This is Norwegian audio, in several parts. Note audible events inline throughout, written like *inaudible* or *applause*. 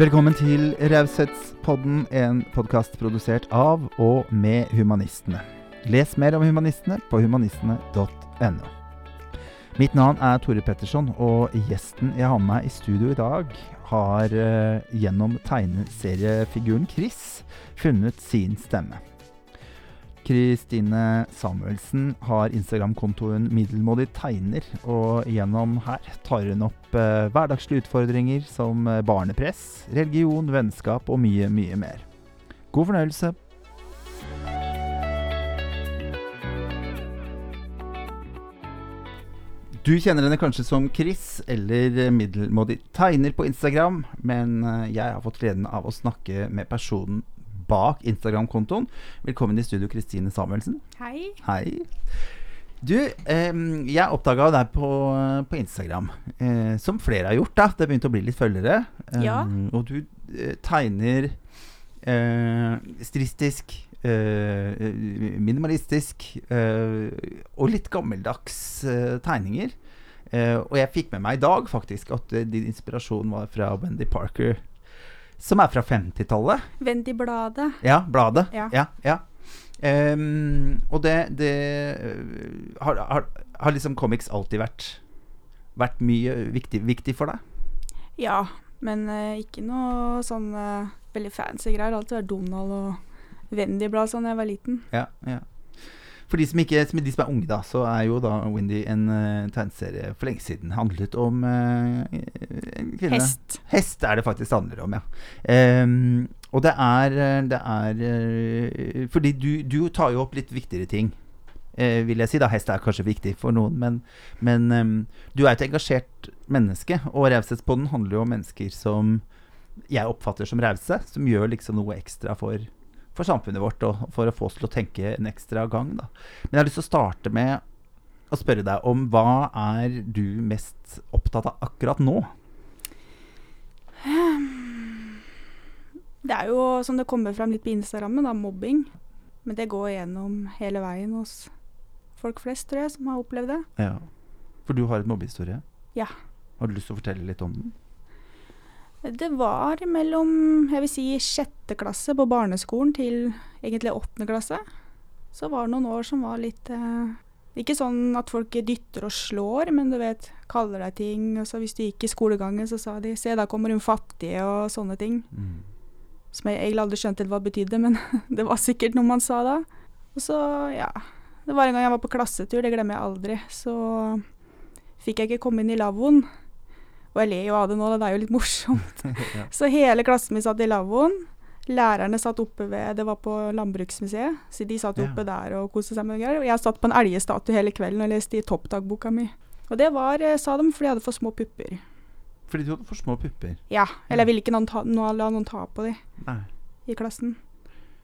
Velkommen til Raushetspodden, en podkast produsert av og med Humanistene. Les mer om Humanistene på humanistene.no. Mitt navn er Tore Petterson, og gjesten jeg har med meg i studio i dag, har uh, gjennom tegneseriefiguren Chris funnet sin stemme. Kristine Samuelsen har Instagram-kontoen Middelmådig tegner, og gjennom her tar hun opp eh, hverdagslige utfordringer som eh, barnepress, religion, vennskap og mye, mye mer. God fornøyelse. Du kjenner henne kanskje som Chris eller Middelmådig tegner på Instagram, men eh, jeg har fått gleden av å snakke med personen bak Instagram-kontoen. Velkommen i studio, Kristine Samuelsen. Hei. Hei. Du, eh, jeg oppdaga deg på, på Instagram, eh, som flere har gjort. da Det begynte å bli litt følgere. Eh, Ja. Og du eh, tegner eh, stilistisk, eh, minimalistisk eh, og litt gammeldags tegninger. Eh, og jeg fikk med meg i dag faktisk at din inspirasjon var fra Wendy Parker, som er fra 50-tallet. Wendy-bladet. Ja, bladet. Ja. ja, ja. Um, og det, det øh, har, har, har liksom comics alltid vært Vært mye viktig, viktig for deg? Ja, men uh, ikke noe sånn uh, veldig fancy greier. Alltid vært Donald og Wendy-blad sånn da jeg var liten. Ja, ja. For de som, ikke, som, de som er unge, da, så er jo da Windy en uh, tegneserie for lenge siden. Handlet om uh, en kvinne Hest. Hest er det faktisk det handler om, ja. Um, og det er, eh, det er Fordi du, du tar jo opp litt viktigere ting. uh, vil jeg si da, Hest er kanskje viktig for noen, men, men um, du er et engasjert menneske. Og Raushetspodden handler jo om mennesker som jeg oppfatter som rause, som gjør liksom noe ekstra for, for samfunnet vårt, og for å få oss til å tenke en ekstra gang. Da. Men jeg har lyst til å starte med å spørre deg om hva er du mest opptatt av akkurat nå? Det er jo som det kommer fram litt på Instagrammen, da, mobbing. Men det går gjennom hele veien hos folk flest, tror jeg, som har opplevd det. Ja. For du har et mobbehistorie? Ja. Har du lyst til å fortelle litt om den? Det var mellom jeg vil si sjette klasse på barneskolen til egentlig åttende klasse. Så var det noen år som var litt eh, Ikke sånn at folk dytter og slår, men du vet, kaller deg ting. Og så hvis du gikk i skolegangen, så sa de 'se, da kommer hun fattige', og sånne ting. Som jeg egentlig aldri skjønte hva det betydde, men *laughs* det var sikkert noe man sa da. Og så, ja Det var en gang jeg var på klassetur, det glemmer jeg aldri. Så fikk jeg ikke komme inn i lavvoen. Og jeg ler jo av det nå, det er jo litt morsomt. *laughs* ja. Så hele klassen min satt i lavvoen. Lærerne satt oppe ved Det var på Landbruksmuseet, så de satt Ja. oppe der og koste seg med greier. Og jeg satt på en elgstatue hele kvelden og leste i toppdagboka mi. Og det var, eh, sa de, fordi jeg hadde for små pupper. Fordi du hadde for små pupper. Ja. Eller jeg ville ikke noen ta, noen, la noen ta på de Nei. i klassen.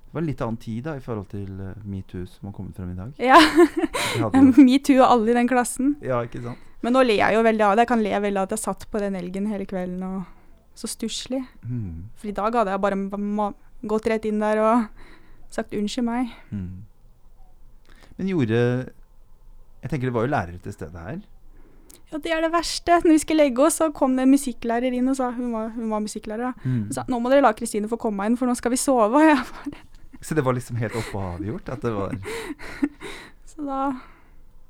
Det var en litt annen tid da i forhold til uh, metoo som har kommet frem i dag. Ja. *laughs* *laughs* Metoo og alle i den klassen. ja, ikke sant? Men nå ler jeg jo veldig av det. Jeg kan le veldig av at jeg satt på den elgen hele kvelden og så stusslig. Mm. For i dag hadde jeg bare gått rett inn der og sagt unnskyld meg. Mm. Men gjorde Jeg tenker det var jo lærere til stede her. Ja, det er det verste. Når vi skulle legge oss, så kom det en musikklærer inn og sa Hun var, hun var musikklærer, da. Mm. Hun sa nå må dere la Kristine få komme inn, for nå skal vi sove. *laughs* Og jeg bare, Så det var liksom helt oppe og avgjort? At det var *laughs* så da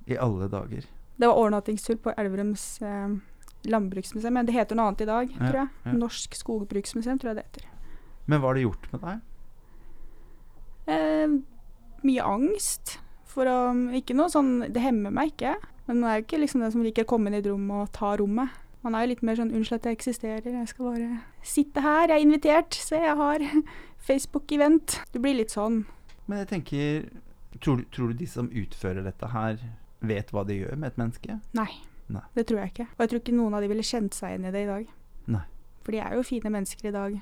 i alle dager? Det var overnattingstur på Elverums eh, landbruksmuseum. Men det heter noe annet i dag, Ja, tror jeg. ja. Norsk skogbruksmuseum, tror jeg det heter. Men hva har det gjort med deg? Eh, mye angst. For å Ikke noe sånn Det hemmer meg ikke. Men man er jo ikke liksom den som liker å komme inn i et rom og ta rommet. Man er jo litt mer sånn 'Unnskyld at jeg eksisterer, jeg skal bare sitte her, jeg er invitert, se jeg har *laughs* Facebook-event'. Du blir litt sånn. Men jeg tenker tror, tror du de som utfører dette her, vet hva de gjør med et menneske? Nei, Nei. det tror jeg ikke. Og jeg tror ikke noen av de ville kjent seg igjen i det i dag. Nei. For de er jo fine mennesker i dag.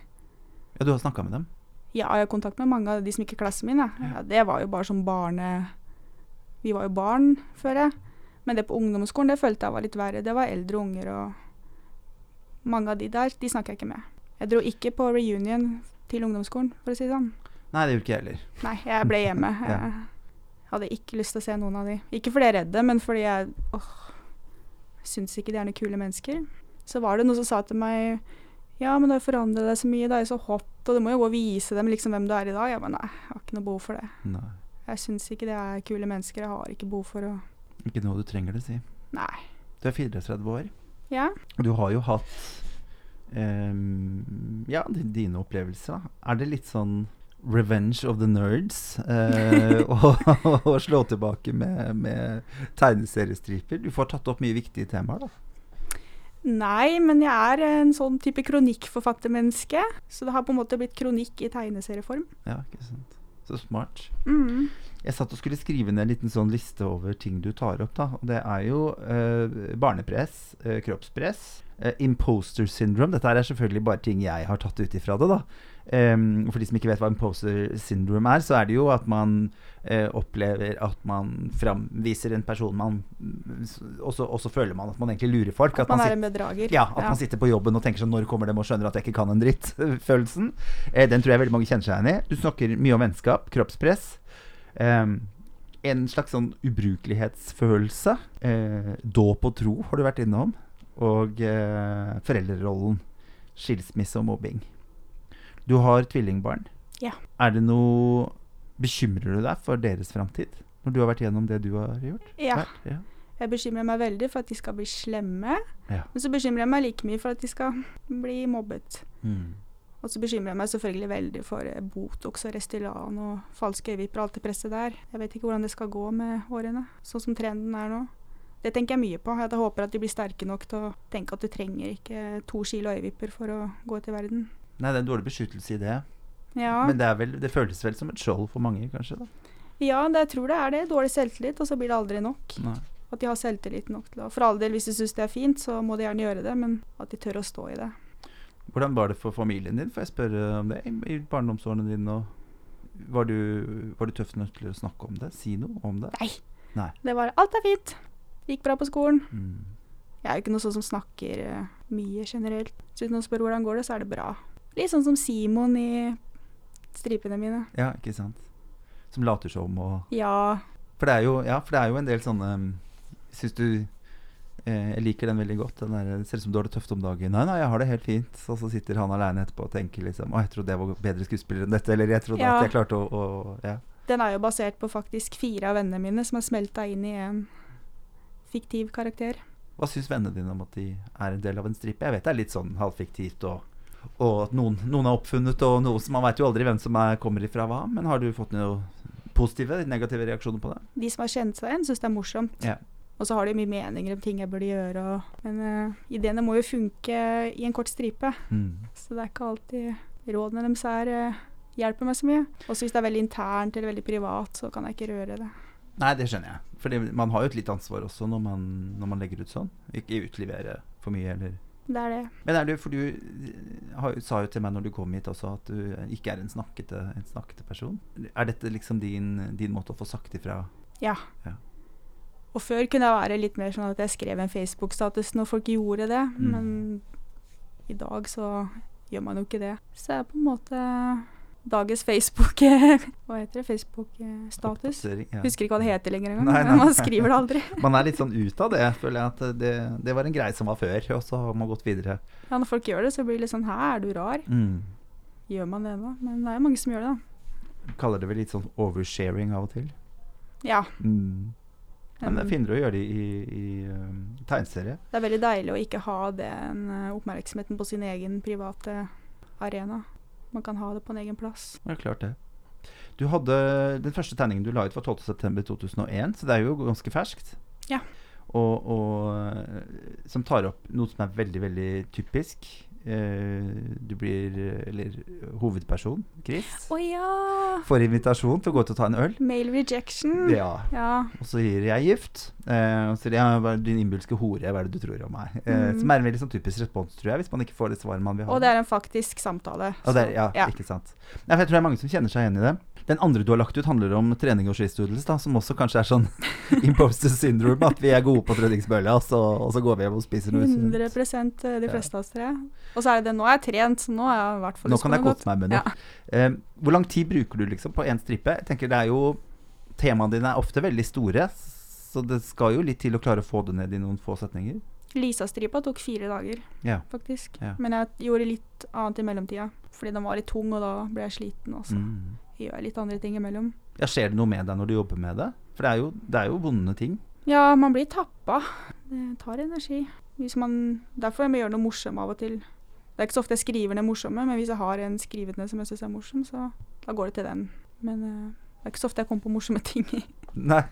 Ja, du har snakka med dem? Ja, jeg har kontakt med mange av de som gikk i klassen min. Ja. Ja, det var jo bare som barne... Vi var jo barn før jeg. Men det på ungdomsskolen, det følte jeg var litt verre. Det var eldre unger og Mange av de der, de snakker jeg ikke med. Jeg dro ikke på reunion til ungdomsskolen, for å si det sånn. Nei, det gjorde ikke jeg heller. Nei, jeg ble hjemme. *laughs* Ja. Hadde ikke lyst til å se noen av de. Ikke fordi jeg er redde, men fordi jeg åh, syns ikke de er noen kule mennesker. Så var det noen som sa til meg Ja, men det forandra deg så mye, det er jo så hot, og du må jo gå og vise dem liksom hvem du er i dag. Jeg bare nei, jeg har ikke noe behov for det. Nei. Jeg syns ikke det er kule mennesker, jeg har ikke behov for å Ikke noe du trenger det, si. Nei. Du er 34 år. Ja. Du har jo hatt um, Ja, dine opplevelser. da. Er det litt sånn Revenge of the nerds eh, *laughs* å og, slå tilbake med, med tegneseriestriper? Du får tatt opp mye viktige temaer, da. Nei, men jeg er en sånn type kronikkforfattermenneske, så det har på en måte blitt kronikk i tegneserieform. Ja, ikke sant. Så smart. Mm. Jeg satt og skulle skrive ned en liten sånn liste over ting du tar opp. da Og Det er jo eh, barnepress, eh, kroppspress, eh, imposter syndrome. Dette er selvfølgelig bare ting jeg har tatt ut ifra det. da Em, For de som ikke vet hva imposter syndrome er, så er det jo at man uh, opplever at man framviser en person man Og så og så føler man at man egentlig lurer folk. At man man, er en bedrager. ja, at man sitter på jobben og tenker sånn Når kommer dem og skjønner at jeg ikke kan en dritt? *laughs* Følelsen. Uh, den tror jeg veldig mange kjenner seg igjen i. Du snakker mye om vennskap, kroppspress. Um, en slags sånn ubrukelighetsfølelse. Eh, dåp og tro har du vært innom. Og eh, foreldrerollen. Skilsmisse og mobbing. Du har tvillingbarn. Ja. Er det noe Bekymrer du deg for deres framtid? Når du har vært gjennom det du har gjort? Ja. Ja. Jeg bekymrer meg veldig for at de skal bli slemme. Ja. Men så bekymrer jeg meg like mye for at de skal bli mobbet. Mm. Og så bekymrer jeg meg selvfølgelig veldig for eh, Botox og Restylan og falske øyevipper og alt det presset der. Jeg vet ikke hvordan det skal gå med årene, sånn som trenden er nå. Det tenker jeg mye på. Jeg håper at de blir sterke nok til å tenke at du trenger ikke to kilo øyevipper for å gå ut i verden. Nei, det er en dårlig beskyttelse i det. Ja, Men det, vel, det føles vel som et skjold for mange, kanskje? da ja det, jeg tror det er det. Dårlig selvtillit, og så blir det aldri nok. Nei. At de har selvtillit nok til å For all del, hvis de syns det er fint, så må de gjerne gjøre det, men at de tør å stå i det. Hvordan var det for familien din? Får jeg spørre om det? I, barndomsårene dine og var du, var du tøff nok til å snakke om det? Si noe om det? Nei. Nei. Det var Alt er fint. Gikk bra på skolen. Mm. Jeg er jo ikke noe sånn som snakker eh, mye generelt. Så hvis noen spør hvordan går det, så er det bra. Litt sånn som Simon i stripene mine. Ja, ikke sant? Som later som og Ja. For det er jo, ja, for det er jo en del sånne Syns du eh, Jeg liker den veldig godt. Den der, ser ut som du har det tøft om dagen. Nei, nei, jeg har det helt fint. Og så sitter han aleine etterpå og tenker liksom Å, jeg trodde jeg var bedre skuespiller enn dette. Eller jeg trodde Ja. at jeg klarte å, å Ja. Den er jo basert på faktisk fire av vennene mine som har smelta inn i en fiktiv karakter. Hva syns vennene dine om at de er en del av en stripe? Jeg vet det er litt sånn halvfiktivt, og, og at noen, noen er oppfunnet, og noe som man veit jo aldri hvem som er, kommer ifra hva. Men har du fått noe positive, negative reaksjoner på det? De som har kjent seg igjen, syns det er morsomt. Ja. Og så har de mye meninger om ting jeg burde gjøre. Og, men uh, ideene må jo funke i en kort stripe. Mm. Så det er ikke alltid rådene deres er uh, hjelper meg så mye. Også hvis det er veldig internt eller veldig privat, så kan jeg ikke røre det. Nei, det skjønner jeg. For man har jo et litt ansvar også når man, når man legger ut sånn. Ikke utlevere for mye, eller Det er det. Men er du, for du har, sa jo til meg når du kom hit også at du ikke er en snakkete, en snakkete person. Er dette liksom din, din måte å få sagt ifra Ja. Ja. Og før kunne jeg være litt mer sånn at jeg skrev en Facebook-status når folk gjorde det, Mm. men i dag så gjør man jo ikke det. Så jeg er på en måte dagens Facebook *laughs* Hva heter det? Facebook-status? oppdatering? Ja. Husker ikke hva det heter lenger engang. Nei, nei. Man skriver det aldri. *laughs* Man er litt sånn ut av det, føler jeg. At det, det var en greie som var før, og så har man gått videre. Ja, når folk gjør det, så blir det litt sånn Hæ, er du rar? Mm. Gjør man det nå? Men det er jo mange som gjør det, da. Kaller det vel litt sånn oversharing av og til. Ja. Mm. Men det um, er finere å gjøre det i, i um, tegneserie. Det er veldig deilig å ikke ha den eh, oppmerksomheten på sin egen private arena. Man kan ha det på en egen plass. Er klart det. Du hadde, Den første tegningen du la ut, var 12.9.2001, så det er jo ganske ferskt. Ja. Og, og eh, som tar opp noe som er veldig, veldig typisk. Eh, du blir Eller hovedperson, Chris, oh, ja! får invitasjon til å gå ut og ta en øl. Mail rejection. Ja. Ja. Og så gir jeg gift. Eh, og så sier jeg din innbilske hore, hva er det du tror om meg? Eh, Mm. Som er en veldig sånn typisk respons, tror jeg, hvis man ikke får det svaret man vil ha. Og det er en faktisk samtale. Er, ja, ja. ikke sant. Ja, for jeg tror det er mange som kjenner seg igjen i det. Den andre du har lagt ut, handler om trening og skistoodles, da, som også kanskje er sånn *laughs* imposter syndrome. At vi er gode på treningsbølla, og, så- og så går vi hjem og spiser noe sunt. 100 eh, de fleste av oss tre. Og så er det det, nå jeg jeg trent, så nå er jeg i hvert fall Nå kan jeg kose meg med noe. Eh, hvor lang tid bruker du liksom på én stripe? Jeg tenker det er jo Temaene dine er ofte veldig store, så det skal jo litt til å klare å få det ned i noen få setninger. Lisa-stripa tok fire dager, Ja. faktisk. Ja. Men jeg gjorde litt annet i mellomtida. Fordi den var litt tung, og da ble jeg sliten. også. Mm. Gjør litt andre ting imellom. ja. Skjer det noe med deg når du jobber med det? For det er jo, det er jo vonde ting. Ja, man blir tappa. Det tar energi. Hvis man, derfor må jeg gjøre noe morsomt av og til. Det er ikke så ofte jeg skriver ned morsomme, men hvis jeg har en skrevet ned som jeg syns er morsom, så da går det til den. Men uh, det er ikke så ofte jeg kommer på morsomme ting. *laughs* Nei,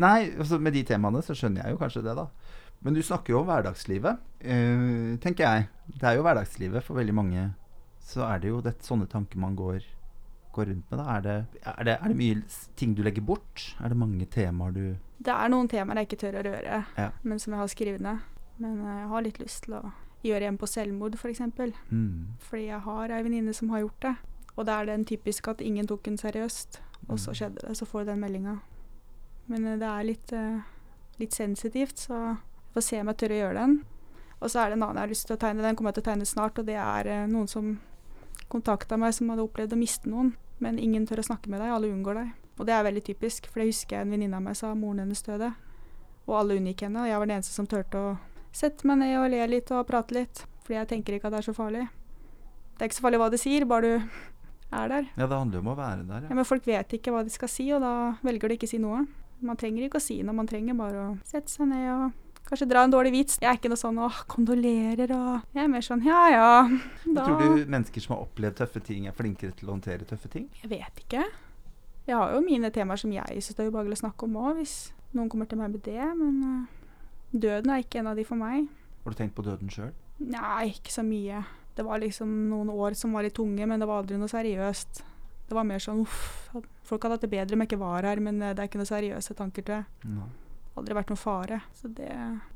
Nei altså med de temaene så skjønner jeg jo kanskje det, da. Men du snakker jo om hverdagslivet, uh, tenker jeg. Det er jo hverdagslivet for veldig mange. Så er det jo det, sånne tanker man går, går rundt med. Da. Er, det, er, det, er det mye ting du legger bort? Er det mange temaer du Det er noen temaer jeg ikke tør å røre, Ja. men som jeg har skrevet ned. Men eh, jeg har litt lyst til å gjøre en på selvmord, f.eks. For eksempel. mm. Fordi jeg har ei venninne som har gjort det. Og det er den typisk at ingen tok den seriøst. Og så Mm. skjedde det, så får du den meldinga. Men eh, det er litt, eh, litt sensitivt, så jeg får se om jeg tør å gjøre den. Og så er det en annen jeg har lyst til å tegne. Den kommer jeg til å tegne snart, og det er noen som kontakta meg som hadde opplevd å miste noen. Men ingen tør å snakke med deg, alle unngår deg. Og det er veldig typisk, for det husker jeg en venninne av meg sa moren hennes døde. Og alle unngikk henne, og jeg var den eneste som turte å sette meg ned og le litt og prate litt. Fordi jeg tenker ikke at det er så farlig. Det er ikke så farlig hva de sier, bare du er der. Ja, det handler jo om å være der, Ja, ja. men folk vet ikke hva de skal si, og da velger de ikke å si noe. Man trenger ikke å si noe, man trenger bare å sette seg ned og kanskje dra en dårlig vits. Jeg er ikke noe sånn 'åh, kondolerer' og Jeg er mer sånn 'ja ja'. Da Tror du mennesker som har opplevd tøffe ting, er flinkere til å håndtere tøffe ting? Jeg vet ikke. Jeg har jo mine temaer som jeg syns det er ubehagelig å snakke om òg, hvis noen kommer til meg med det, men øh, døden er ikke en av de for meg. Har du tenkt på døden sjøl? Nei, ikke så mye. Det var liksom noen år som var litt tunge, men det var aldri noe seriøst. Det var mer sånn uff, folk hadde hatt det bedre om jeg ikke var her, men eh, det er ikke noe seriøse tanker til. Aldri vært noen fare. Så det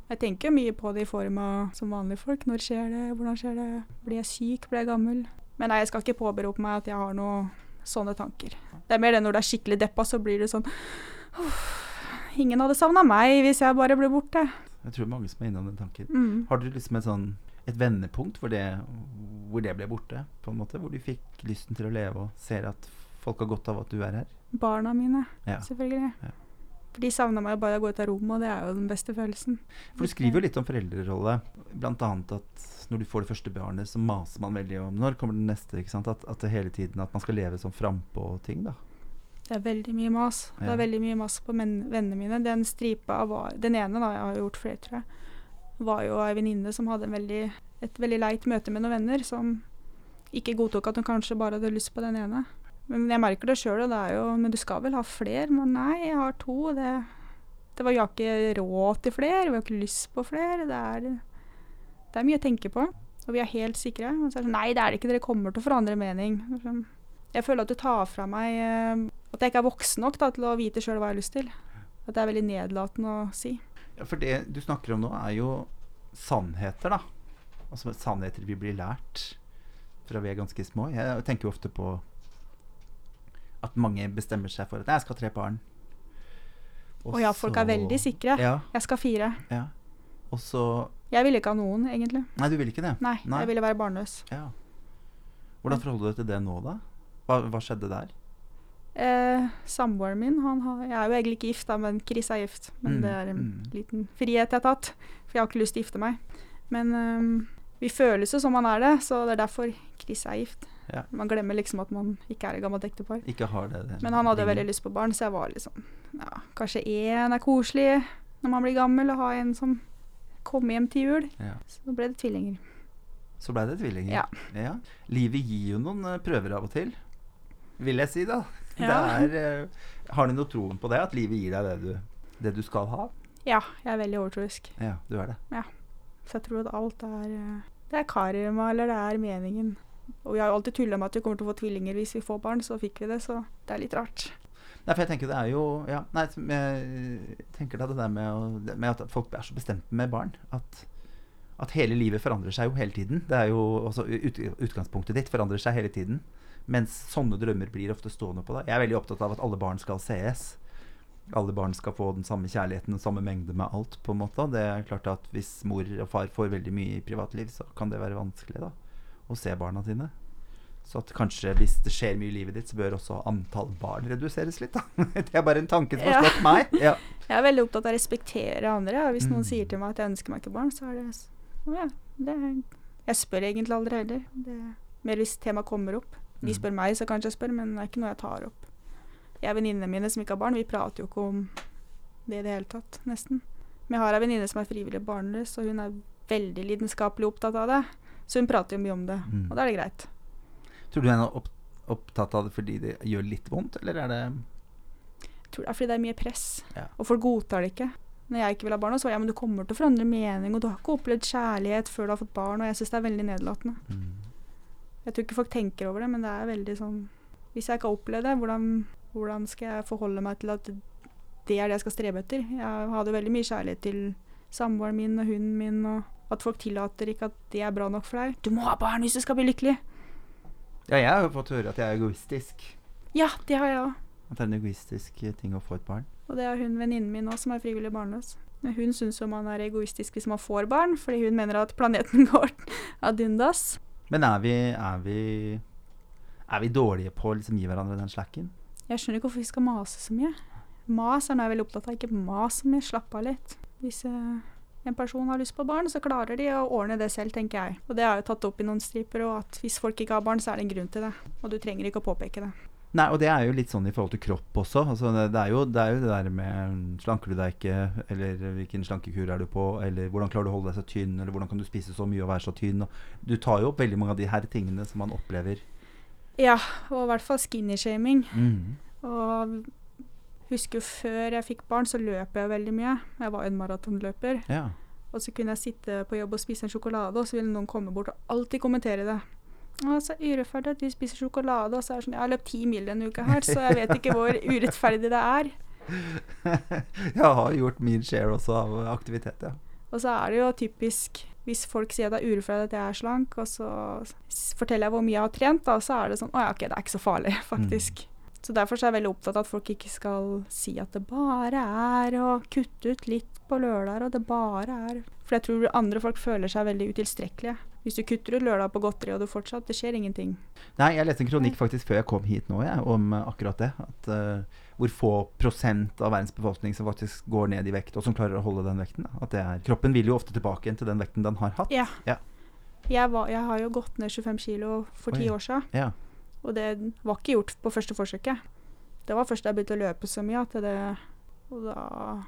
Jeg tenker mye på det i form av som vanlige folk. Når skjer det? Hvordan skjer det? Blir jeg syk? Blir jeg gammel? Men nei, jeg skal ikke påberope meg at jeg har noen sånne tanker. Det er mer det når du er skikkelig deppa, så blir det sånn Ingen hadde savna meg hvis jeg bare ble borte. Jeg tror mange som er innom den tanken. Mm. Har du liksom et sånn et vendepunkt hvor det, hvor det ble borte? på en måte, Hvor du fikk lysten til å leve og ser at folk har godt av at du er her? Barna mine, Ja. selvfølgelig. Ja. For de savna meg jo bare å gå ut av rommet, og det er jo den beste følelsen. For du skriver jo litt om foreldrerolle. Annet at når du får det første barnet, så maser man veldig om når kommer det neste. ikke sant? At, at det hele tiden at man skal leve sånn frampå ting, da. Det er veldig mye mas. Det er veldig mye mas på vennene mine. Den stripa var Den ene, da, jeg har gjort flere, tror jeg, var jo ei venninne som hadde veldig, et veldig leit møte med noen venner som ikke godtok at hun kanskje bare hadde lyst på den ene. Men jeg merker det sjøl, og det er jo Men du skal vel ha flere? Men nei, jeg har to. Det, det var, har ikke råd til flere, vi har ikke lyst på flere. Det er, det er mye å tenke på. Og vi er helt sikre. Og så er det sånn Nei, det er det ikke. Dere kommer til å forandre mening. Sånn, Jeg føler at du tar fra meg eh, At jeg ikke er voksen nok da, til å vite sjøl hva jeg har lyst til. At det er veldig nedlatende å si. Ja, For det du snakker om nå, er jo sannheter, da. Altså sannheter vi blir lært fra vi er ganske små. Jeg tenker jo ofte på at mange bestemmer seg for at jeg skal ha tre barn. Og ja, folk er veldig sikre. Ja, Jeg skal ha fire. ja. Og så Jeg ville ikke ha noen, egentlig. Nei, du ville ikke det? Nei, Nei. jeg ville være barnløs. Ja. Hvordan forholder du deg til det nå, da? Hva, hva skjedde der? Eh, Samboeren min han har, Jeg er jo egentlig ikke gift, da, men Chris er gift. Men Mm, det er en mm. liten frihet jeg har tatt. For jeg har ikke lyst til å gifte meg. Men um, vi føles jo som man er det, så det er derfor Chris er gift. Ja. Man glemmer liksom at man ikke er et gammelt ektepar. Ikke har det, det Men han hadde veldig lyst på barn, så jeg var liksom Ja, kanskje én er koselig når man blir gammel, å ha en som kommer hjem til jul. Ja. Så ble det tvillinger. Så blei det tvillinger. Ja. ja. Livet gir jo noen eh, prøver av og til, vil jeg si, da. *laughs* Ja. Det er, eh, har du noe troen på det? At livet gir deg det du, det du skal ha? Ja, jeg er veldig overtroisk. Ja, du er det. Så jeg tror at alt er eh, Det er karma, eller det er meningen. Og vi har jo alltid tulla med at vi kommer til å få tvillinger hvis vi får barn, så fikk vi det, så det er litt rart. Nei, for jeg tenker det er jo ja, Nei, jeg tenker da det der med, å, med at folk er så bestemte med barn. At, at hele livet forandrer seg jo hele tiden. Det er jo også ut, Utgangspunktet ditt forandrer seg hele tiden. Mens sånne drømmer blir ofte stående på deg. Jeg er veldig opptatt av at alle barn skal sees. Alle barn skal få den samme kjærligheten og samme mengde med alt. på en måte Det er klart at Hvis mor og far får veldig mye i privatliv, så kan det være vanskelig da å se barna dine. Så at kanskje hvis det skjer mye i livet ditt, så bør også antall barn reduseres litt. da *laughs* Det er bare en tanke som har Ja. meg. Ja. *laughs* Jeg er veldig opptatt av å respektere andre. Og hvis Mm. noen sier til meg at jeg ønsker meg ikke barn, så er det Å ja. Det er, jeg spør egentlig aldri heller. Det er mer hvis temaet kommer opp. De Mm. spør meg, så kanskje jeg spør, men det er ikke noe jeg tar opp. Jeg og venninnene mine som ikke har barn, vi prater jo ikke om det i det hele tatt, nesten. Men jeg har ei venninne som er frivillig barnløs, og hun er veldig lidenskapelig opptatt av det. Så hun prater jo mye om det, Mm. og da er det greit. Tror du hun er opp, opptatt av det fordi det gjør litt vondt, eller er det Jeg tror det er fordi det er mye press, Ja. og folk godtar det ikke. Når jeg ikke vil ha barn, så var det ja, men du kommer til å forandre mening, og du har ikke opplevd kjærlighet før du har fått barn, og jeg syns det er veldig nedlatende. mm. Jeg tror ikke folk tenker over det, men det er veldig sånn Hvis jeg ikke har opplevd det, hvordan, hvordan skal jeg forholde meg til at det er det jeg skal strebe etter? Jeg hadde veldig mye kjærlighet til samboeren min og hunden min, og at folk tillater ikke at det er bra nok for deg. Du må ha barn hvis du skal bli lykkelig! Ja, jeg har jo fått høre at jeg er egoistisk. Ja, det har jeg òg. At det er en egoistisk eh, ting å få et barn. Og det er hun venninnen min òg, som er frivillig barnløs. Men Hun syns jo man er egoistisk hvis man får barn, fordi hun mener at planeten *laughs* går ad undas. Men er vi, er vi Er vi dårlige på å liksom gi hverandre den slacken? Jeg skjønner ikke hvorfor vi skal mase så mye. Mas er noe jeg er veldig opptatt av. Ikke mas så mye, slapp av litt. Hvis eh, en person har lyst på barn, så klarer de å ordne det selv, tenker jeg. Og det jeg jo tatt opp i noen striper, og at hvis folk ikke har barn, så er det en grunn til det. Og du trenger ikke å påpeke det. Nei, og det er jo litt sånn i forhold til kropp også. Altså, det, det, er jo, det er jo det der med Slanker du deg ikke, eller hvilken slankekur er du på, eller hvordan klarer du å holde deg så tynn, eller hvordan kan du spise så mye og være så tynn. Og du tar jo opp veldig mange av de her tingene som man opplever. Ja, og i hvert fall skinny-shaming. Mm. Og husker jo før jeg fikk barn, så løp jeg veldig mye. Jeg var en maratonløper. Ja. Og så kunne jeg sitte på jobb og spise en sjokolade, og så ville noen komme bort og alltid kommentere det. Å, så urettferdig at du spiser sjokolade. Og så er det sånn Jeg har løpt ti mil denne uka her, så jeg vet ikke hvor urettferdig det er. *laughs* jeg har gjort min share også av aktivitet, ja. Og så er det jo typisk hvis folk sier det er urettferdig at jeg er slank, og så forteller jeg hvor mye jeg har trent, da, så er det sånn Å ja, ok, det er ikke så farlig, *laughs* faktisk. Så derfor så er jeg veldig opptatt av at folk ikke skal si at det bare er å kutte ut litt på lørdager, og det bare er For jeg tror andre folk føler seg veldig utilstrekkelige. Hvis du kutter ut lørdag på godteri, og du fortsatt Det skjer ingenting. Nei, jeg leste en kronikk faktisk før jeg kom hit nå, jeg, om eh, akkurat det. At uh, hvor få prosent av verdens befolkning som faktisk går ned i vekt, og som klarer å holde den vekten. At det er, kroppen vil jo ofte tilbake igjen til den vekten den har hatt. Ja. Ja. Jeg, var, jeg har jo gått ned 25 kilo for ti år siden, Ja. Og det var ikke gjort på første forsøket. Det var først da jeg begynte å løpe så mye at det Og da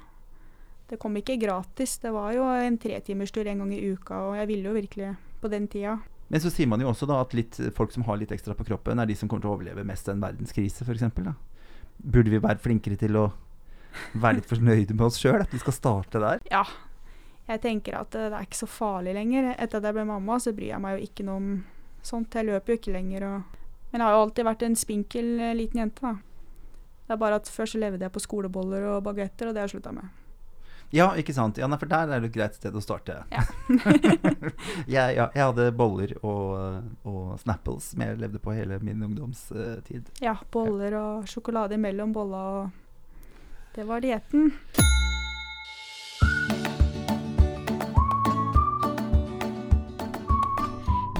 Det kom ikke gratis. Det var jo en tretimerstur en gang i uka, og jeg ville jo virkelig på den tida. Men så sier man jo også da at litt, folk som har litt ekstra på kroppen, er de som kommer til å overleve mest en verdenskrise, f.eks. Burde vi være flinkere til å være litt fornøyde med oss sjøl? At vi skal starte der? Ja. Jeg tenker at det, det er ikke så farlig lenger. Etter at jeg ble mamma, så bryr jeg meg jo ikke noe om sånt. Jeg løper jo ikke lenger og Men jeg har jo alltid vært en spinkel eh, liten jente, da. Det er bare at før så levde jeg på skoleboller og bagetter, og det har jeg slutta med. Ja, ikke sant? Ja, nei, for der er det et greit sted å starte. Ja. *laughs* jeg, ja, jeg hadde boller og, og Snapples som jeg levde på hele min ungdomstid. Ja, boller og sjokolade imellom bolla og Det var dietten.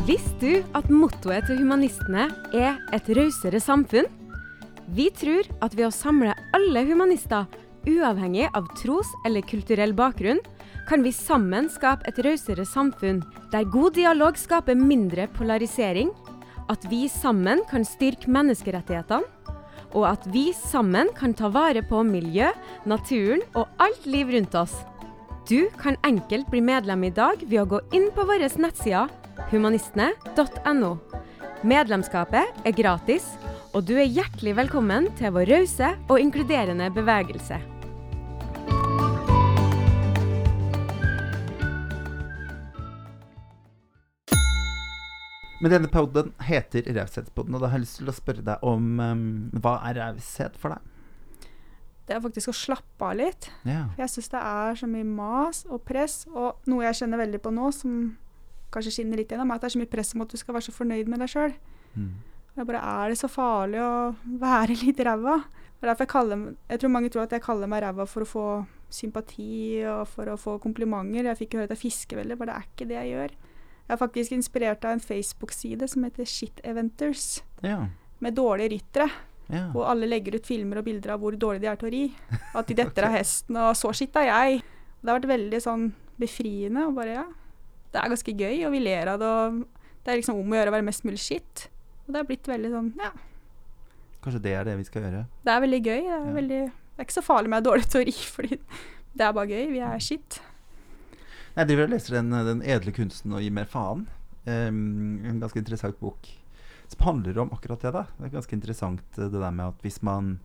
Visste du at mottoet til humanistene er et rausere samfunn? Vi tror at ved å samle alle humanister, uavhengig av tros- eller kulturell bakgrunn, kan vi sammen skape et rausere samfunn der god dialog skaper mindre polarisering, at vi sammen kan styrke menneskerettighetene, og at vi sammen kan ta vare på miljø, naturen og alt liv rundt oss. Du kan enkelt bli medlem i dag ved å gå inn på våre nettsider humanistene.no. Medlemskapet er gratis, og du er hjertelig velkommen til vår rause og inkluderende bevegelse. Men denne poden heter Raushetspodden, og da har jeg lyst til å spørre deg om um, hva er raushet for deg? Det er faktisk å slappe av litt. Yeah. For jeg syns det er så mye mas og press, og noe jeg kjenner veldig på nå, som kanskje skinner litt gjennom, er at det er så mye press om at du skal være så fornøyd med deg sjøl. Mm. Jeg bare Er det så farlig å være *laughs* litt ræva? Jeg kaller Jeg tror mange tror at jeg kaller meg ræva for å få sympati og for å få komplimenter. Jeg fikk jo høre at jeg fisker veldig, bare det er ikke det jeg gjør. Jeg er faktisk inspirert av en Facebook-side som heter Shit Eventers, ja. med dårlige ryttere. Ja. hvor alle legger ut filmer og bilder av hvor dårlig de er til å ri. At de *laughs* detter av hesten, og så skitt er jeg. Det har vært veldig sånn befriende. og bare, ja, Det er ganske gøy, og vi ler av det. og Det er liksom om å gjøre å være mest mulig shit. Og det har blitt veldig sånn, ja, Kanskje det er det vi skal gjøre. det er veldig gøy. Det er, Ja. veldig, det er ikke så farlig med å ha dårlig teori, fordi det er bare gøy. Vi er shit. Jeg driver og leser den, den edle kunsten å gi mer faen. Um, en ganske interessant bok som handler om akkurat det. da Det er ganske interessant eh, det der med at hvis man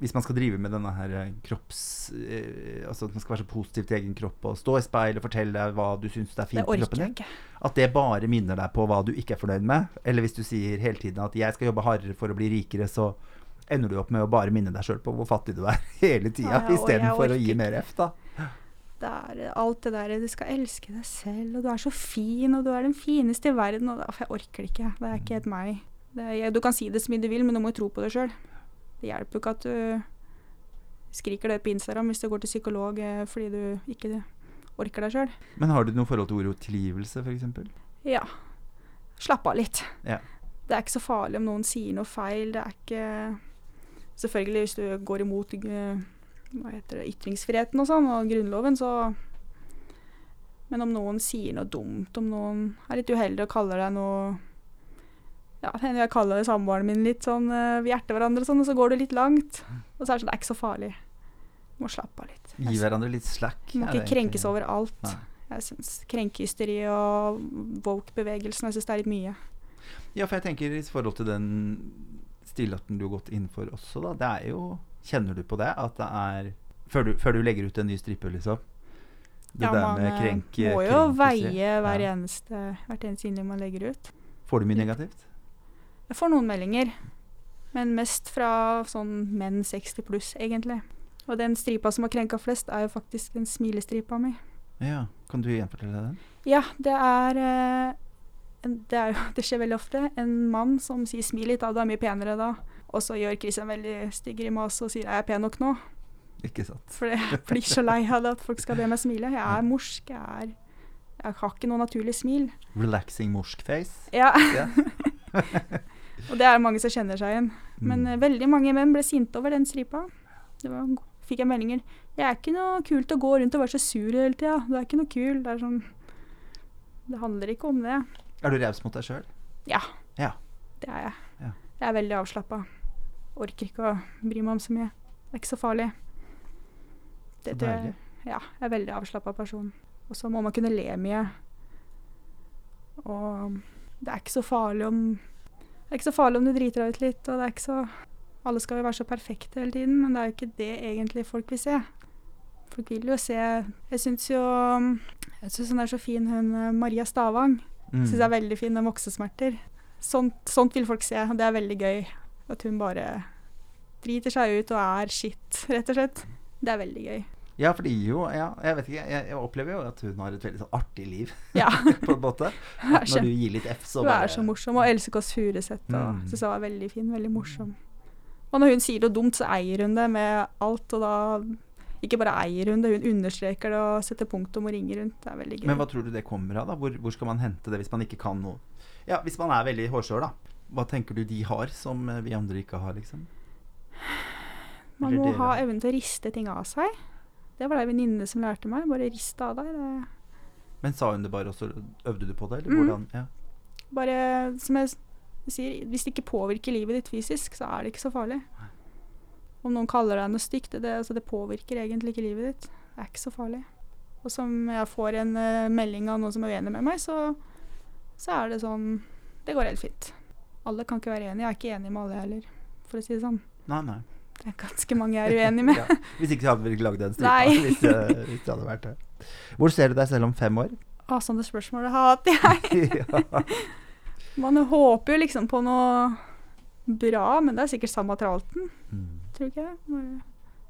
hvis man skal drive med denne her eh, kropps... Eh, altså at man skal være så positiv til egen kropp og stå i speil og fortelle hva du syns er fint i kroppen din, at det bare minner deg på hva du ikke er fornøyd med. Eller hvis du sier hele tiden at 'jeg skal jobbe hardere for å bli rikere', så ender du opp med å bare minne deg sjøl på hvor fattig du er *laughs* hele tida, Ja, ja, istedenfor å gi mer F, da. Det er alt det der Du skal elske deg selv, og du er så fin, og du er den fineste i verden. Og jeg orker det ikke. Det er ikke helt meg. Det er, du kan si det så mye du vil, men du må jo tro på det sjøl. Det hjelper jo ikke at du skriker det på Instagram hvis du går til psykolog eh, fordi du ikke orker deg sjøl. Men har du noe forhold til ordet tilgivelse, f.eks.? Ja. Slapp av litt. Ja. Det er ikke så farlig om noen sier noe feil. Det er ikke Selvfølgelig, hvis du går imot eh, hva heter det, ytringsfriheten og sånn, og Grunnloven, så Men om noen sier noe dumt, om noen er litt uheldig og kaller deg noe Ja, hender jeg kaller samboeren min litt sånn eh, Vi hjerter hverandre og sånn, og så går det litt langt. Og så er det sånn Det er ikke så farlig. Du må slappe av litt. Gi hverandre litt slack. Du må ikke krenkes over alt. Nei. Jeg syns krenkehysteri og woke-bevegelsen Jeg syns det er litt mye. Ja, for jeg tenker i forhold til den stillaten du har gått inn for også, da. Det er jo Kjenner du på det? At det er Før du, før du legger ut en ny stripe, liksom? Det ja, man eh, krenk, må jo veie hver Ja. eneste, hvert eneste innlegg man legger ut. Får du mye negativt? Jeg får noen meldinger, men mest fra sånn menn 60 pluss, egentlig. Og den stripa som har krenka flest, er jo faktisk den smilestripa mi. Ja. Kan du gjenfortelle den? Ja, det er eh, det, er jo, *laughs* det skjer veldig ofte. En mann som sier 'smil litt', da, du er mye penere da. Og så gjør Chris en veldig stygg grimase og sier 'er jeg pen nok nå'? Ikke sant? For jeg blir så lei av det at folk skal be meg smile. Jeg er morsk. Jeg, er, jeg har ikke noe naturlig smil. Relaxing morsk face. Ja. Ja. *laughs* og det er mange som kjenner seg igjen. Men Mm. eh, veldig mange menn ble sinte over den stripa. Det var, fikk jeg meldinger. Det er ikke noe kult å gå rundt og være så sur hele tida. Du er ikke noe kul.' Det er sånn Det handler ikke om det. Er du raus mot deg sjøl? Ja. Ja. Det er jeg. Ja. Jeg er veldig avslappa. Orker ikke å bry meg om så mye. Det er ikke så farlig. Så tror jeg- deilig. Ja, jeg er veldig avslappa person. Og så må man kunne le mye. Og det er ikke så farlig om Det er ikke så farlig om du driter deg ut litt, og det er ikke så Alle skal jo være så perfekte hele tiden, men det er jo ikke det egentlig folk vil se. Folk vil jo se Jeg syns jo Jeg syns hun er så fin, hun eh, Maria Stavang. Mm. Syns jeg er veldig fin med voksesmerter. Sånt, sånt vil folk se, og det er veldig gøy. At hun bare driter seg ut og er shit, rett og slett. Det er veldig gøy. Ja, fordi jo ja, Jeg vet ikke, jeg, jeg opplever jo at hun har et veldig sånn artig liv, Ja. *laughs* på en måte. *laughs* At når du gir litt F, så hun er så morsom. Og Else Kåss Furuseth Mm. syns jeg var veldig fin. Veldig morsom. Og når hun sier noe dumt, så eier hun det med alt, og da ikke bare eier hun det, hun understreker det og setter punktum og ringer rundt. Det er veldig gøy. Men hva tror du det kommer av? da? Hvor, hvor skal man hente det hvis man ikke kan noe? Ja, Hvis man er veldig hårsår, da. Hva tenker du de har som eh, vi andre ikke har, liksom? Man må ha evnen til å riste ting av seg. Det var det ei venninne som lærte meg. Bare riste av deg. Det Men sa hun det bare, og så øvde du på det? Eller Mm. hvordan? Ja. Bare, som jeg sier, hvis det ikke påvirker livet ditt fysisk, så er det ikke så farlig. Om noen kaller deg noe stygt, det, altså det påvirker egentlig ikke livet ditt. Det er ikke så farlig. Og som jeg får en uh, melding av noen som er uenig med meg, så, så er det sånn Det går helt fint. Alle kan ikke være enige. Jeg er ikke enig med alle heller, for å si det sånn. Nei, nei. Det er ganske mange jeg er uenig med. Ja. Hvis ikke så hadde vi ikke lagd den stripa. Hvis, uh, hvis det hadde vært det. Hvor ser du deg selv om fem år? Å, sånne spørsmål hater jeg. *laughs* *laughs* Man håper jo liksom på noe bra, men det er sikkert samme tralten. Mm. tror ikke jeg.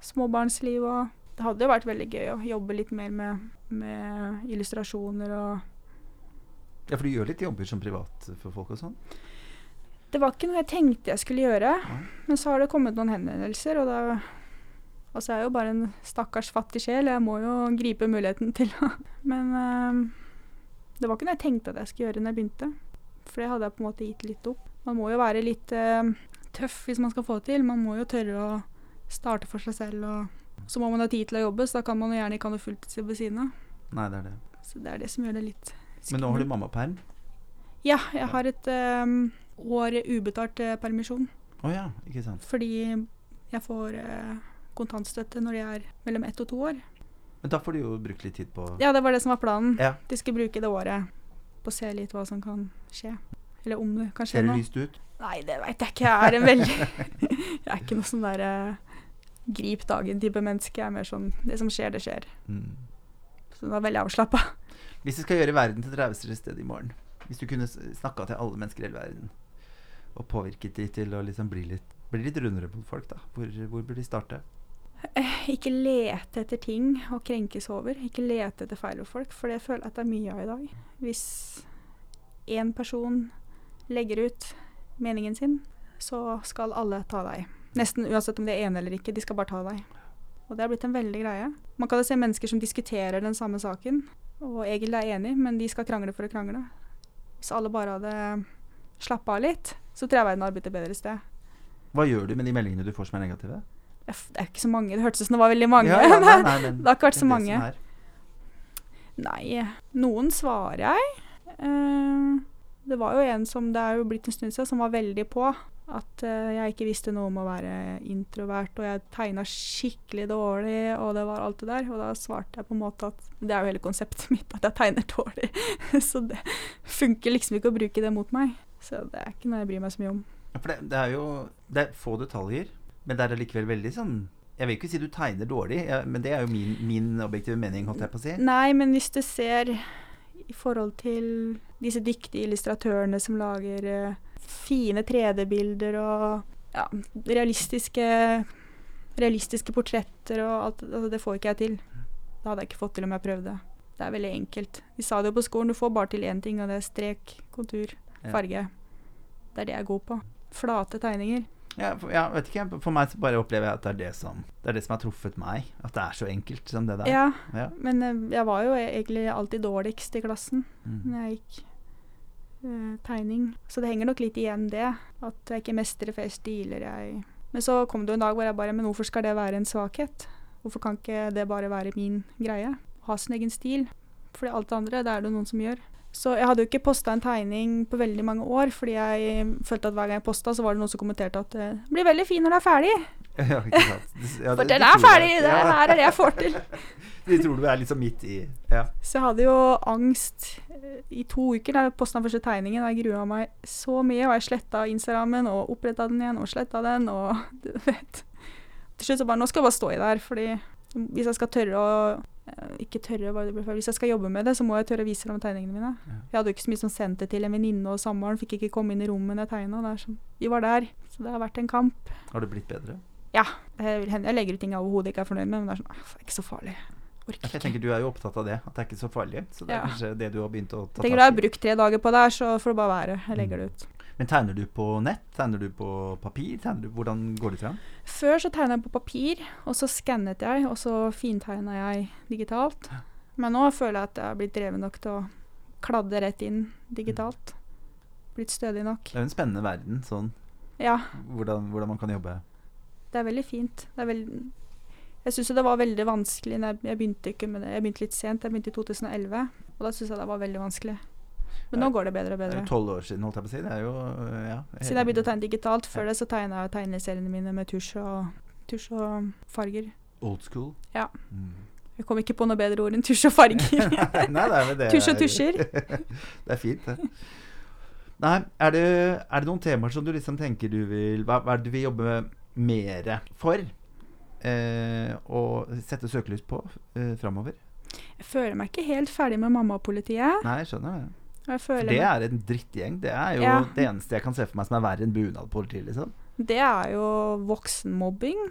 Småbarnsliv og Det hadde jo vært veldig gøy å jobbe litt mer med, med illustrasjoner og ja, for du gjør litt jobber som privat for folk og sånn? Det var ikke noe jeg tenkte jeg skulle gjøre, men så har det kommet noen henvendelser, og da Altså, jeg er jo bare en stakkars fattig sjel, jeg må jo gripe muligheten til å Men eh, det var ikke noe jeg tenkte at jeg skulle gjøre når jeg begynte. For det hadde jeg på en måte gitt litt opp. Man må jo være litt eh, tøff hvis man skal få det til. Man må jo tørre å starte for seg selv, og så må man ha tid til å jobbe, så da kan man jo gjerne ikke ha noe fulltidsjobb ved siden av. Nei, det er det. Så det er det som gjør det litt Men nå har du skummelt. mammaperm? Ja, jeg har et ehm, år ubetalt eh, permisjon. Oh, ja, ikke sant. Fordi jeg får eh, kontantstøtte når jeg er mellom ett og to år. Men da får du jo brukt litt tid på Ja, det var det som var planen. Ja. De skulle bruke det året på å se litt hva som kan skje. Eller om det kan skje Ser det lyst ut? Nei, det veit jeg ikke. Jeg er en veldig *laughs* Jeg er ikke noe sånn derre grip dagen-type menneske. Jeg er mer sånn Det som skjer, det skjer. Mm. Så det var veldig avslappa. Hvis du skal gjøre verden til et rausere sted i morgen Hvis du kunne snakka til alle mennesker i hele verden og påvirket de til å liksom bli litt, bli litt rundere mot folk, da hvor, hvor burde de starte? Ikke lete etter ting å krenkes over. Ikke lete etter feil hos folk, for det føler jeg at det er mye av i dag. Hvis én person legger ut meningen sin, så skal alle ta deg. Nesten uansett om de er enige eller ikke, de skal bare ta deg. Og det har blitt en veldig greie. Man kan jo se mennesker som diskuterer den samme saken, og egentlig er enige, men de skal krangle for å krangle. Hvis alle bare hadde slappa av litt, så tror jeg verden hadde blitt et bedre sted. Hva gjør du med de meldingene du får som er negative? Det er ikke så mange. Det hørtes ut som det var veldig mange. Ja, ja, nei, nei, *laughs* men det har ikke vært så mange. Nei, noen svarer jeg. Uh, det var jo en som det er jo blitt en stund siden, som var veldig på. At uh, jeg ikke visste noe om å være introvert, og jeg tegna skikkelig dårlig, og det var alt det der. Og da svarte jeg på en måte at det er jo hele konseptet *laughs* mitt, at jeg tegner dårlig. *laughs* så det funker liksom ikke å bruke det mot meg. Så det er ikke noe jeg bryr meg så mye om. Ja, For det, det er jo Det er få detaljer, men det er allikevel veldig sånn Jeg vil ikke si du tegner dårlig, ja, men det er jo min, min objektive mening, holdt jeg på å si. Nei, men hvis du ser i forhold til disse dyktige illustratørene som lager uh, fine 3D-bilder og ja, realistiske, realistiske portretter og alt altså, Det får ikke jeg til. Det hadde jeg ikke fått til om jeg prøvde. Det er veldig enkelt. Vi sa det jo på skolen, du får bare til én ting, og det er strek, kontur. Farge. Det er det jeg er god på. Flate tegninger. Ja, for, ja, vet ikke, for meg så bare opplever jeg at det er det som Det er det som har truffet meg. At det er så enkelt som det der. Ja, Ja. men eh, jeg var jo egentlig alltid dårligst i klassen. Mm. når jeg gikk eh, tegning. Så det henger nok litt igjen det, at jeg ikke mestrer flere stiler jeg Men så kom det jo en dag hvor jeg bare Men hvorfor skal det være en svakhet? Hvorfor kan ikke det bare være min greie? Ha sin egen stil? Fordi alt det andre, det er det noen som gjør. Så jeg hadde jo ikke posta en tegning på veldig mange år, fordi jeg følte at hver gang jeg posta, så var det noen som kommenterte at det blir veldig fin når det er ferdig. *laughs* Ja, ikke sant. *laughs* Ja, For den er ferdig! Det Ja. her er det jeg får til. *laughs* De tror du er liksom midt i Ja. Så jeg hadde jo angst eh, i to uker da jeg posta den første tegningen. Jeg grua meg så mye, og jeg sletta Instagrammen og oppretta den igjen og sletta den. og du vet. Til slutt så bare Nå skal jeg bare stå i det her, fordi hvis jeg skal tørre å eh, Ikke tørre. Hvis jeg skal jobbe med det, så må jeg tørre å vise fram tegningene mine. Ja. Jeg hadde jo ikke så mye som sendte til en venninne, og samboeren fikk ikke komme inn i rommet når jeg tegna. Sånn, vi var der. Så det har vært en kamp. Har det blitt bedre? Jeg, jeg legger ut ting jeg overhodet ikke er fornøyd med, men det er sånn «Ah, Det ikke så farlig. Orker Jeg tenker Du er jo opptatt av det, at det er ikke så farlig. Så det er Ja. kanskje det du har begynt å ta Tenker du har brukt tre dager på det her, så får det bare være. Jeg legger det ut. Men tegner du på nett? Tegner du på papir? Du, hvordan går det fram? Før så tegna jeg på papir, og så skannet jeg, og så fintegna jeg digitalt. Men nå føler jeg at jeg har blitt dreven nok til å kladde rett inn digitalt. Blitt stødig nok. Det er jo en spennende verden, sånn Ja, hvordan, hvordan man kan jobbe. det er veldig fint. Det er veldig jeg syns det var veldig vanskelig jeg, jeg begynte ikke med det. Jeg begynte litt sent, jeg begynte i 2011. Og da syns jeg det var veldig vanskelig. Men nå går det bedre og Det er bedre. jo tolv år siden, holdt jeg på å si. Det er jo ja, Siden jeg begynte å tegne digitalt. Før det så tegna jeg tegneseriene mine med tusj og, tusj og farger. Old school. Ja. Mm. Jeg kom ikke på noe bedre ord enn tusj og farger. *laughs* Nei, det er vel det. Tusj og er- tusjer. *laughs* det er fint, det. Nei, er det, er det noen temaer som du liksom tenker du vil Hva, hva er det du vil jobbe mer for? Eh, og sette søkelys på eh, framover? Jeg føler meg ikke helt ferdig med mammapolitiet. Nei, jeg skjønner det. Jeg det er en drittgjeng. Det er jo Ja. det eneste jeg kan se for meg som er verre enn bunadpoliti, liksom. det er jo voksenmobbing.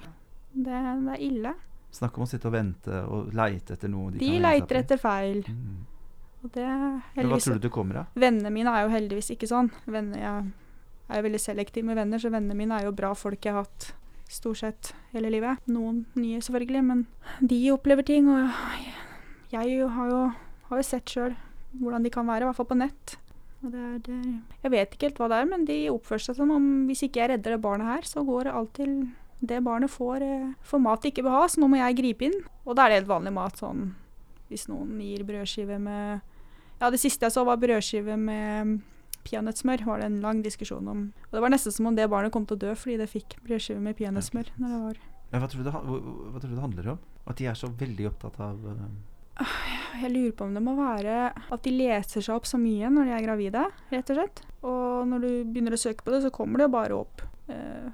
Det, det er ille. Snakk om å sitte og vente og leite etter noe De kan leiter etter feil. mm. Og det Men hva tror du det kommer av? Vennene mine er jo heldigvis ikke sånn. Venner, jeg er jo veldig selektiv med venner, så vennene mine er jo bra folk jeg har hatt stort sett hele livet. Noen nye, selvfølgelig, men de opplever ting, og jeg har jo, har jo sett sjøl hvordan de kan være, i hvert fall på nett. Og det er, det, jeg vet ikke helt hva det er, men de oppfører seg som om hvis ikke jeg redder det barnet her, så går det alt til det barnet får, eh, får mat det ikke vil ha, så nå må jeg gripe inn. Og da er det helt vanlig mat sånn hvis noen gir brødskive med Ja, det siste jeg så var brødskive med peanøttsmør, var det en lang diskusjon om. Og det var nesten som om det barnet kom til å dø fordi det fikk brødskive med peanøttsmør når Ja, hva, tror du det, hva, hva tror du det handler om? At de er så veldig opptatt av eh, Jeg lurer på om det må være at de leser seg opp så mye når de er gravide, rett og slett. Og når du begynner å søke på det, så kommer det jo bare opp. Eh,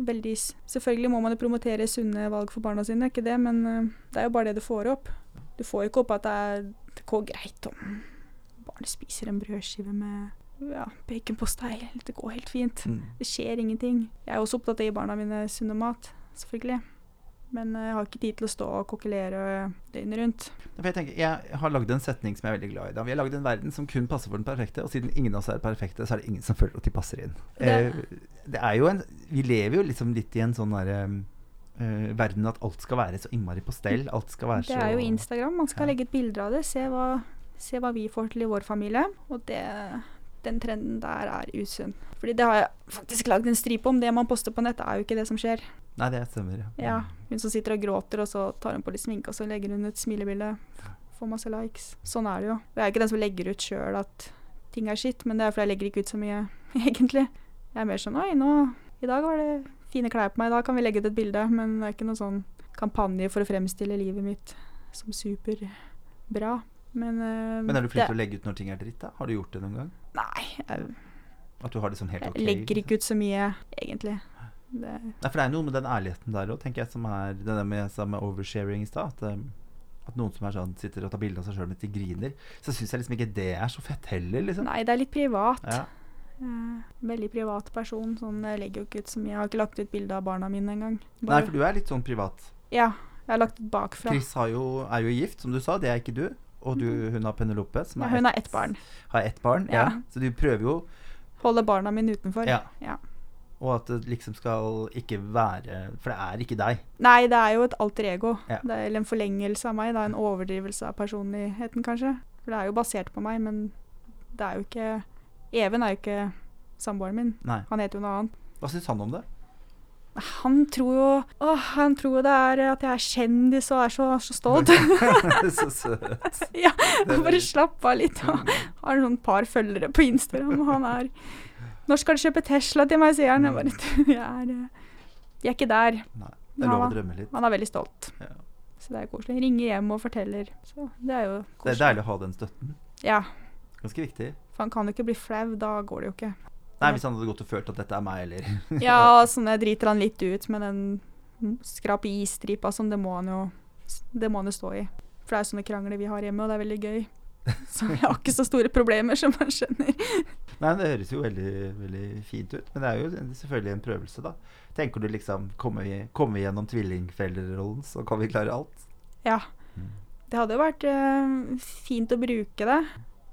veldig Selvfølgelig må man jo promotere sunne valg for barna sine, ikke det, men eh, det er jo bare det du får opp. Du får ikke opp at det, er, det går greit om barnet spiser en brødskive med ja, baconpostei. Det går helt fint. mm. Det skjer ingenting. Jeg er også opptatt av å gi barna mine sunne mat, selvfølgelig. Men eh, jeg har ikke tid til å stå og kokkelere døgnet rundt. Jeg, tenker, jeg har lagd en setning som jeg er veldig glad i. Da. Vi har lagd en verden som kun passer for den perfekte, og siden ingen av oss er perfekte, så er det ingen som føler at de passer inn. Det- Eh, det er jo en, vi lever jo liksom litt i en sånn derre eh, verden at alt skal være så innmari på stell. Alt skal være Det er jo Instagram. Man skal Ja. legge ut bilder av det. Se hva, se hva vi får til i vår familie. Og det, den trenden der er usunn. Fordi det har jeg faktisk lagd en stripe om. Det man poster på nett, er jo ikke det som skjer. Nei, det stemmer. Ja. Ja, Hun som sitter og gråter, og så tar hun på litt sminke, og så legger hun ut smilebilde. Får masse likes. Sånn er det jo. Jeg er ikke den som legger ut sjøl at ting er skitt, men det er fordi jeg legger ikke ut så mye, *laughs* egentlig. Jeg er mer sånn Oi, nå I dag var det fine klær på meg, da kan vi legge ut et bilde. Men det er ikke noen sånn kampanje for å fremstille livet mitt som superbra. Men, uh, Men er du flink til å legge ut når ting er dritt? da? Har du gjort det noen gang? Nei, jeg, At du har det sånn helt ok? jeg legger liksom? ikke ut så mye, egentlig. Det, Nei, for det er noe med den ærligheten der òg, tenker jeg, som er det der med, med oversharing i stad. At, um, at noen som er sånn, sitter og tar bilde av seg sjøl mens de griner. Så syns jeg liksom ikke det er så fett heller, liksom. nei, det er litt privat. Ja. Eh, veldig privat person. Sånn, jeg legger jo ikke ut så mye. Jeg har ikke lagt ut bilde av barna mine engang. Nei, for du er litt sånn privat. Ja, jeg har lagt ut bakfra. Chris jo, er jo gift, som du sa. Det er ikke du. Og du, hun har Penelope, som Ja, hun har ett barn. Har ett barn, ja. Ja. Så du prøver jo Holder barna mine utenfor. Ja. Ja. Og at det liksom skal ikke være For det er ikke deg. Nei, det er jo et alter ego. Ja. Det er eller en forlengelse av meg. Det er en overdrivelse av personligheten, kanskje. For det er jo basert på meg, men det er jo ikke Even er jo ikke samboeren min. Nei. Han heter jo noe annet. Hva syns han om det? Han tror jo Åh, han tror jo det er at jeg er kjendis og er så, så stolt. *laughs* så *laughs* søt. ja, bare slapp av litt. Han har noen par følgere på Instagram, og han er Når skal du kjøpe Tesla til meg, sier han. Jeg bare *laughs* jeg er, jeg er ikke der. Nei. Det er lov å drømme litt. Han er veldig stolt. Ja. Så det er koselig. Ringer hjem og forteller. Så det er jo Det er deilig å ha den støtten. Ja, Ganske viktig. for han kan jo ikke bli flau. Da går det jo ikke. Nei, hvis han hadde gått og følt at dette er meg, eller *laughs* Ja, *laughs* sånn jeg driter han litt ut med den skrap i isstripa som det må han jo Det må han jo stå i. For det er sånne krangler vi har hjemme, og det er veldig gøy. *laughs* Så jeg har ikke så store problemer, som man skjønner. Nei, det høres jo veldig, veldig fint ut. Men det er jo selvfølgelig en prøvelse, da. Tenker du liksom Kommer vi, kommer vi gjennom tvillingforeldrerollen, så kan vi klare alt? Ja. Mm. Det hadde jo vært øh, fint å bruke det,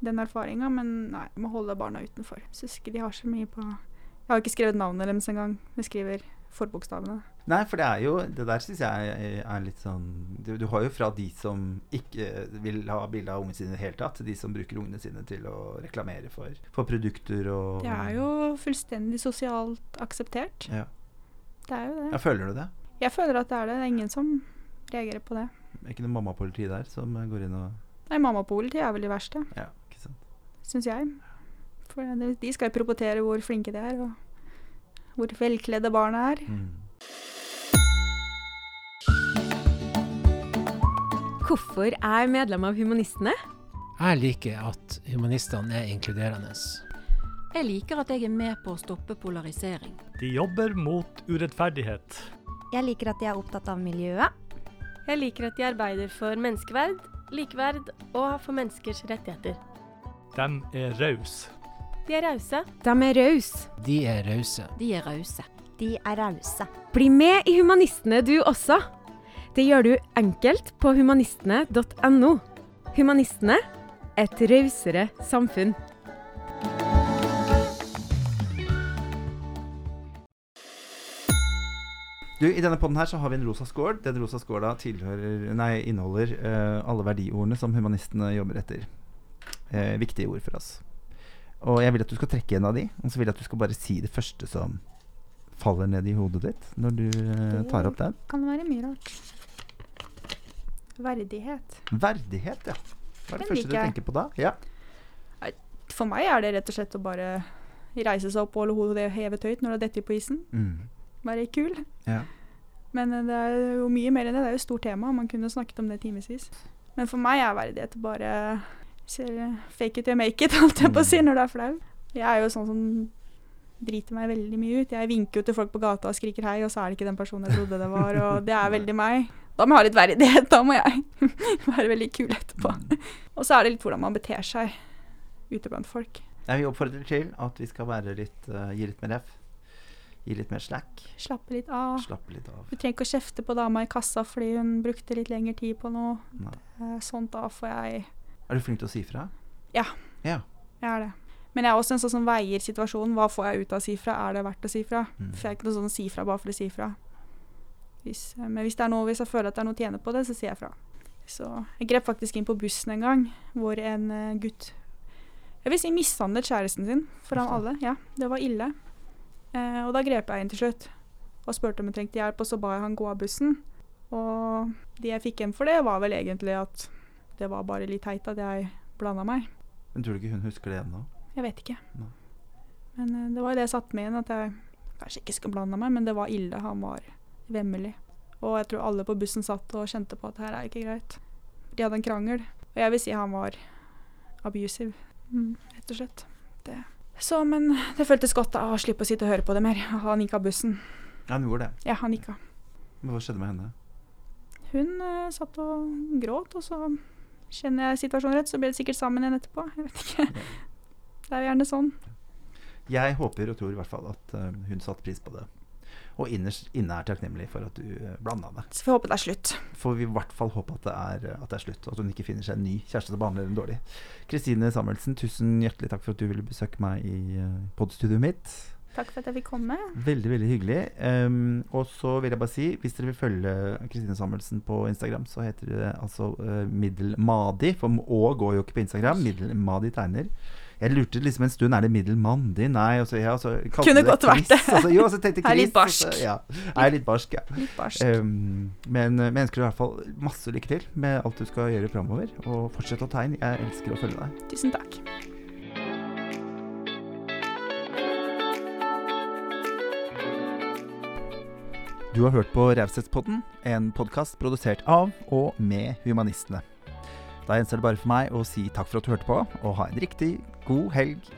den erfaringa, men nei, jeg må holde barna utenfor. Syns ikke de har så mye på Jeg har ikke skrevet navnet deres engang. Jeg skriver forbokstavene. Nei, for det er jo Det der syns jeg er, litt sånn du, du har jo fra de som ikke vil ha bilde av ungene sine i det hele tatt, til de som bruker ungene sine til å reklamere for, for produkter og Det er jo fullstendig sosialt akseptert. ja. Det er jo det. ja, føler du det? Jeg føler at det er det. Det er ingen som reagerer på det. Er ikke noe mammapoliti der som går inn og Nei, mammapoliti er vel de verste, Ja, ikke sant. syns jeg. For de skal jo propotere hvor flinke de er, og hvor velkledde barna er. Mm. Hvorfor er jeg medlem av Humanistene? Jeg liker at humanistene er inkluderende. Jeg liker at jeg er med på å stoppe polarisering. De jobber mot urettferdighet. Jeg liker at de er opptatt av miljøet. Jeg liker at de arbeider for menneskeverd, likeverd og for menneskers rettigheter. De er rause. De er rause. De er rause. De er rause. De er rause. De er rause. Bli med i Humanistene du også. Det gjør du enkelt på humanistene.no. Humanistene et rausere samfunn. Du, I denne podden her så har vi en rosa skål. Den rosa skåla nei, inneholder uh, alle verdiordene som humanistene jobber etter. Uh, viktige ord for oss. Og jeg vil at du skal trekke en av de, og så vil jeg at du skal bare si det første som faller ned i hodet ditt når du uh, tar opp den. Det Kan være mye rart. Verdighet. Verdighet, ja. Hva er det Den første du jeg. tenker på da? Ja. For meg er det rett og slett å bare reise seg opp og holde hodet hevet høyt når det dettet på isen. Mm. Være kul. ja. Men eh, det er jo mye mer enn det. Det er jo et stort tema. Man kunne snakket om det timevis. Men for meg er verdighet bare ser, fake it or you make it, *laughs* holdt jeg på å si, når det er flau. Jeg er jo sånn som driter meg veldig mye ut. Jeg vinker jo til folk på gata og skriker hei, og så er det ikke den personen jeg trodde det var, og det er veldig meg. Da må jeg ha litt verdighet. Da må jeg *laughs* være veldig kul etterpå. Og så er det litt hvordan man beter seg ute blant folk. Jeg vil oppfordre til at vi skal litt, uh, gi litt mer F. Gi litt mer slack. Slappe litt av. Slappe litt av. Du trenger ikke å kjefte på dama i kassa fordi hun brukte litt lengre tid på noe. Nei. Eh, Sånt da får jeg Er du flink til å si fra? Jeg er det. Men jeg er også en sånn som veier situasjonen. Hva får jeg ut av å si fra? Er det verdt å si fra? Mm. For jeg er ikke noe sånn si fra bare for å si fra. Hvis, eh, men hvis, er noe, hvis jeg føler at det er noe å tjene på det, så sier jeg fra. Så jeg grep faktisk inn på bussen en gang, hvor en eh, gutt Jeg vil si mishandlet kjæresten sin foran alle. Ja, det var ille. Eh, og da grep jeg inn til slutt og spurte om hun trengte hjelp, og så ba jeg han gå av bussen. Og det jeg fikk igjen for det, var vel egentlig at det var bare litt teit at jeg blanda meg. Men tror du ikke hun husker det ennå? Jeg vet ikke. Nei. Men eh, det var jo det jeg satte meg igjen, at jeg kanskje ikke skulle blande meg, men det var ille. Han var vemmelig. Og jeg tror alle på bussen satt og kjente på at her er ikke greit. De hadde en krangel, og jeg vil si han var abusive, mm, rett og slett. Det. Så, men det føltes godt da, å slippe å sitte og høre på det mer. Han gikk av bussen. Hun gjorde det. Ja, han gikk av. Hva skjedde med henne? Hun uh, satt og gråt, og så kjenner jeg situasjonen rett, så ble det sikkert sammen igjen etterpå. Jeg vet ikke. Det er jo gjerne sånn. Jeg håper og tror i hvert fall at eh, hun satte pris på det. Og innerst inne er takknemlig for at du uh, blanda det. Så får vi håpe det er slutt. Får vi i hvert fall håpe at det, er, at det er slutt, og at hun ikke finner seg en ny kjæreste som behandler henne dårlig. Kristine Samuelsen, tusen hjertelig takk for at du ville besøke meg i uh, podstudioet mitt. Takk for at jeg fikk komme. Veldig, veldig hyggelig. Um, og så vil jeg bare si, hvis dere vil følge Kristine Samuelsen på Instagram, så heter det altså uh, Middelmadi. For Å går jo ikke på Instagram. Middelmadi tegner. Jeg lurte liksom en stund er det Middelmandi. Nei. Og så, ja, og så kalte Kunne det godt vært det. Altså, så- jo, så tenkte *laughs* Er litt barsk. så-. Ja, er litt barsk, ja. Litt barsk. Um, men jeg ønsker i hvert fall masse lykke til med alt du skal gjøre framover. Og fortsett å tegne. Jeg elsker å følge deg. Tusen takk. Du har hørt på Raushetspodden, en podkast produsert av og med Humanistene. Da gjenstår det bare for meg å si takk for at du hørte på, og ha en riktig god helg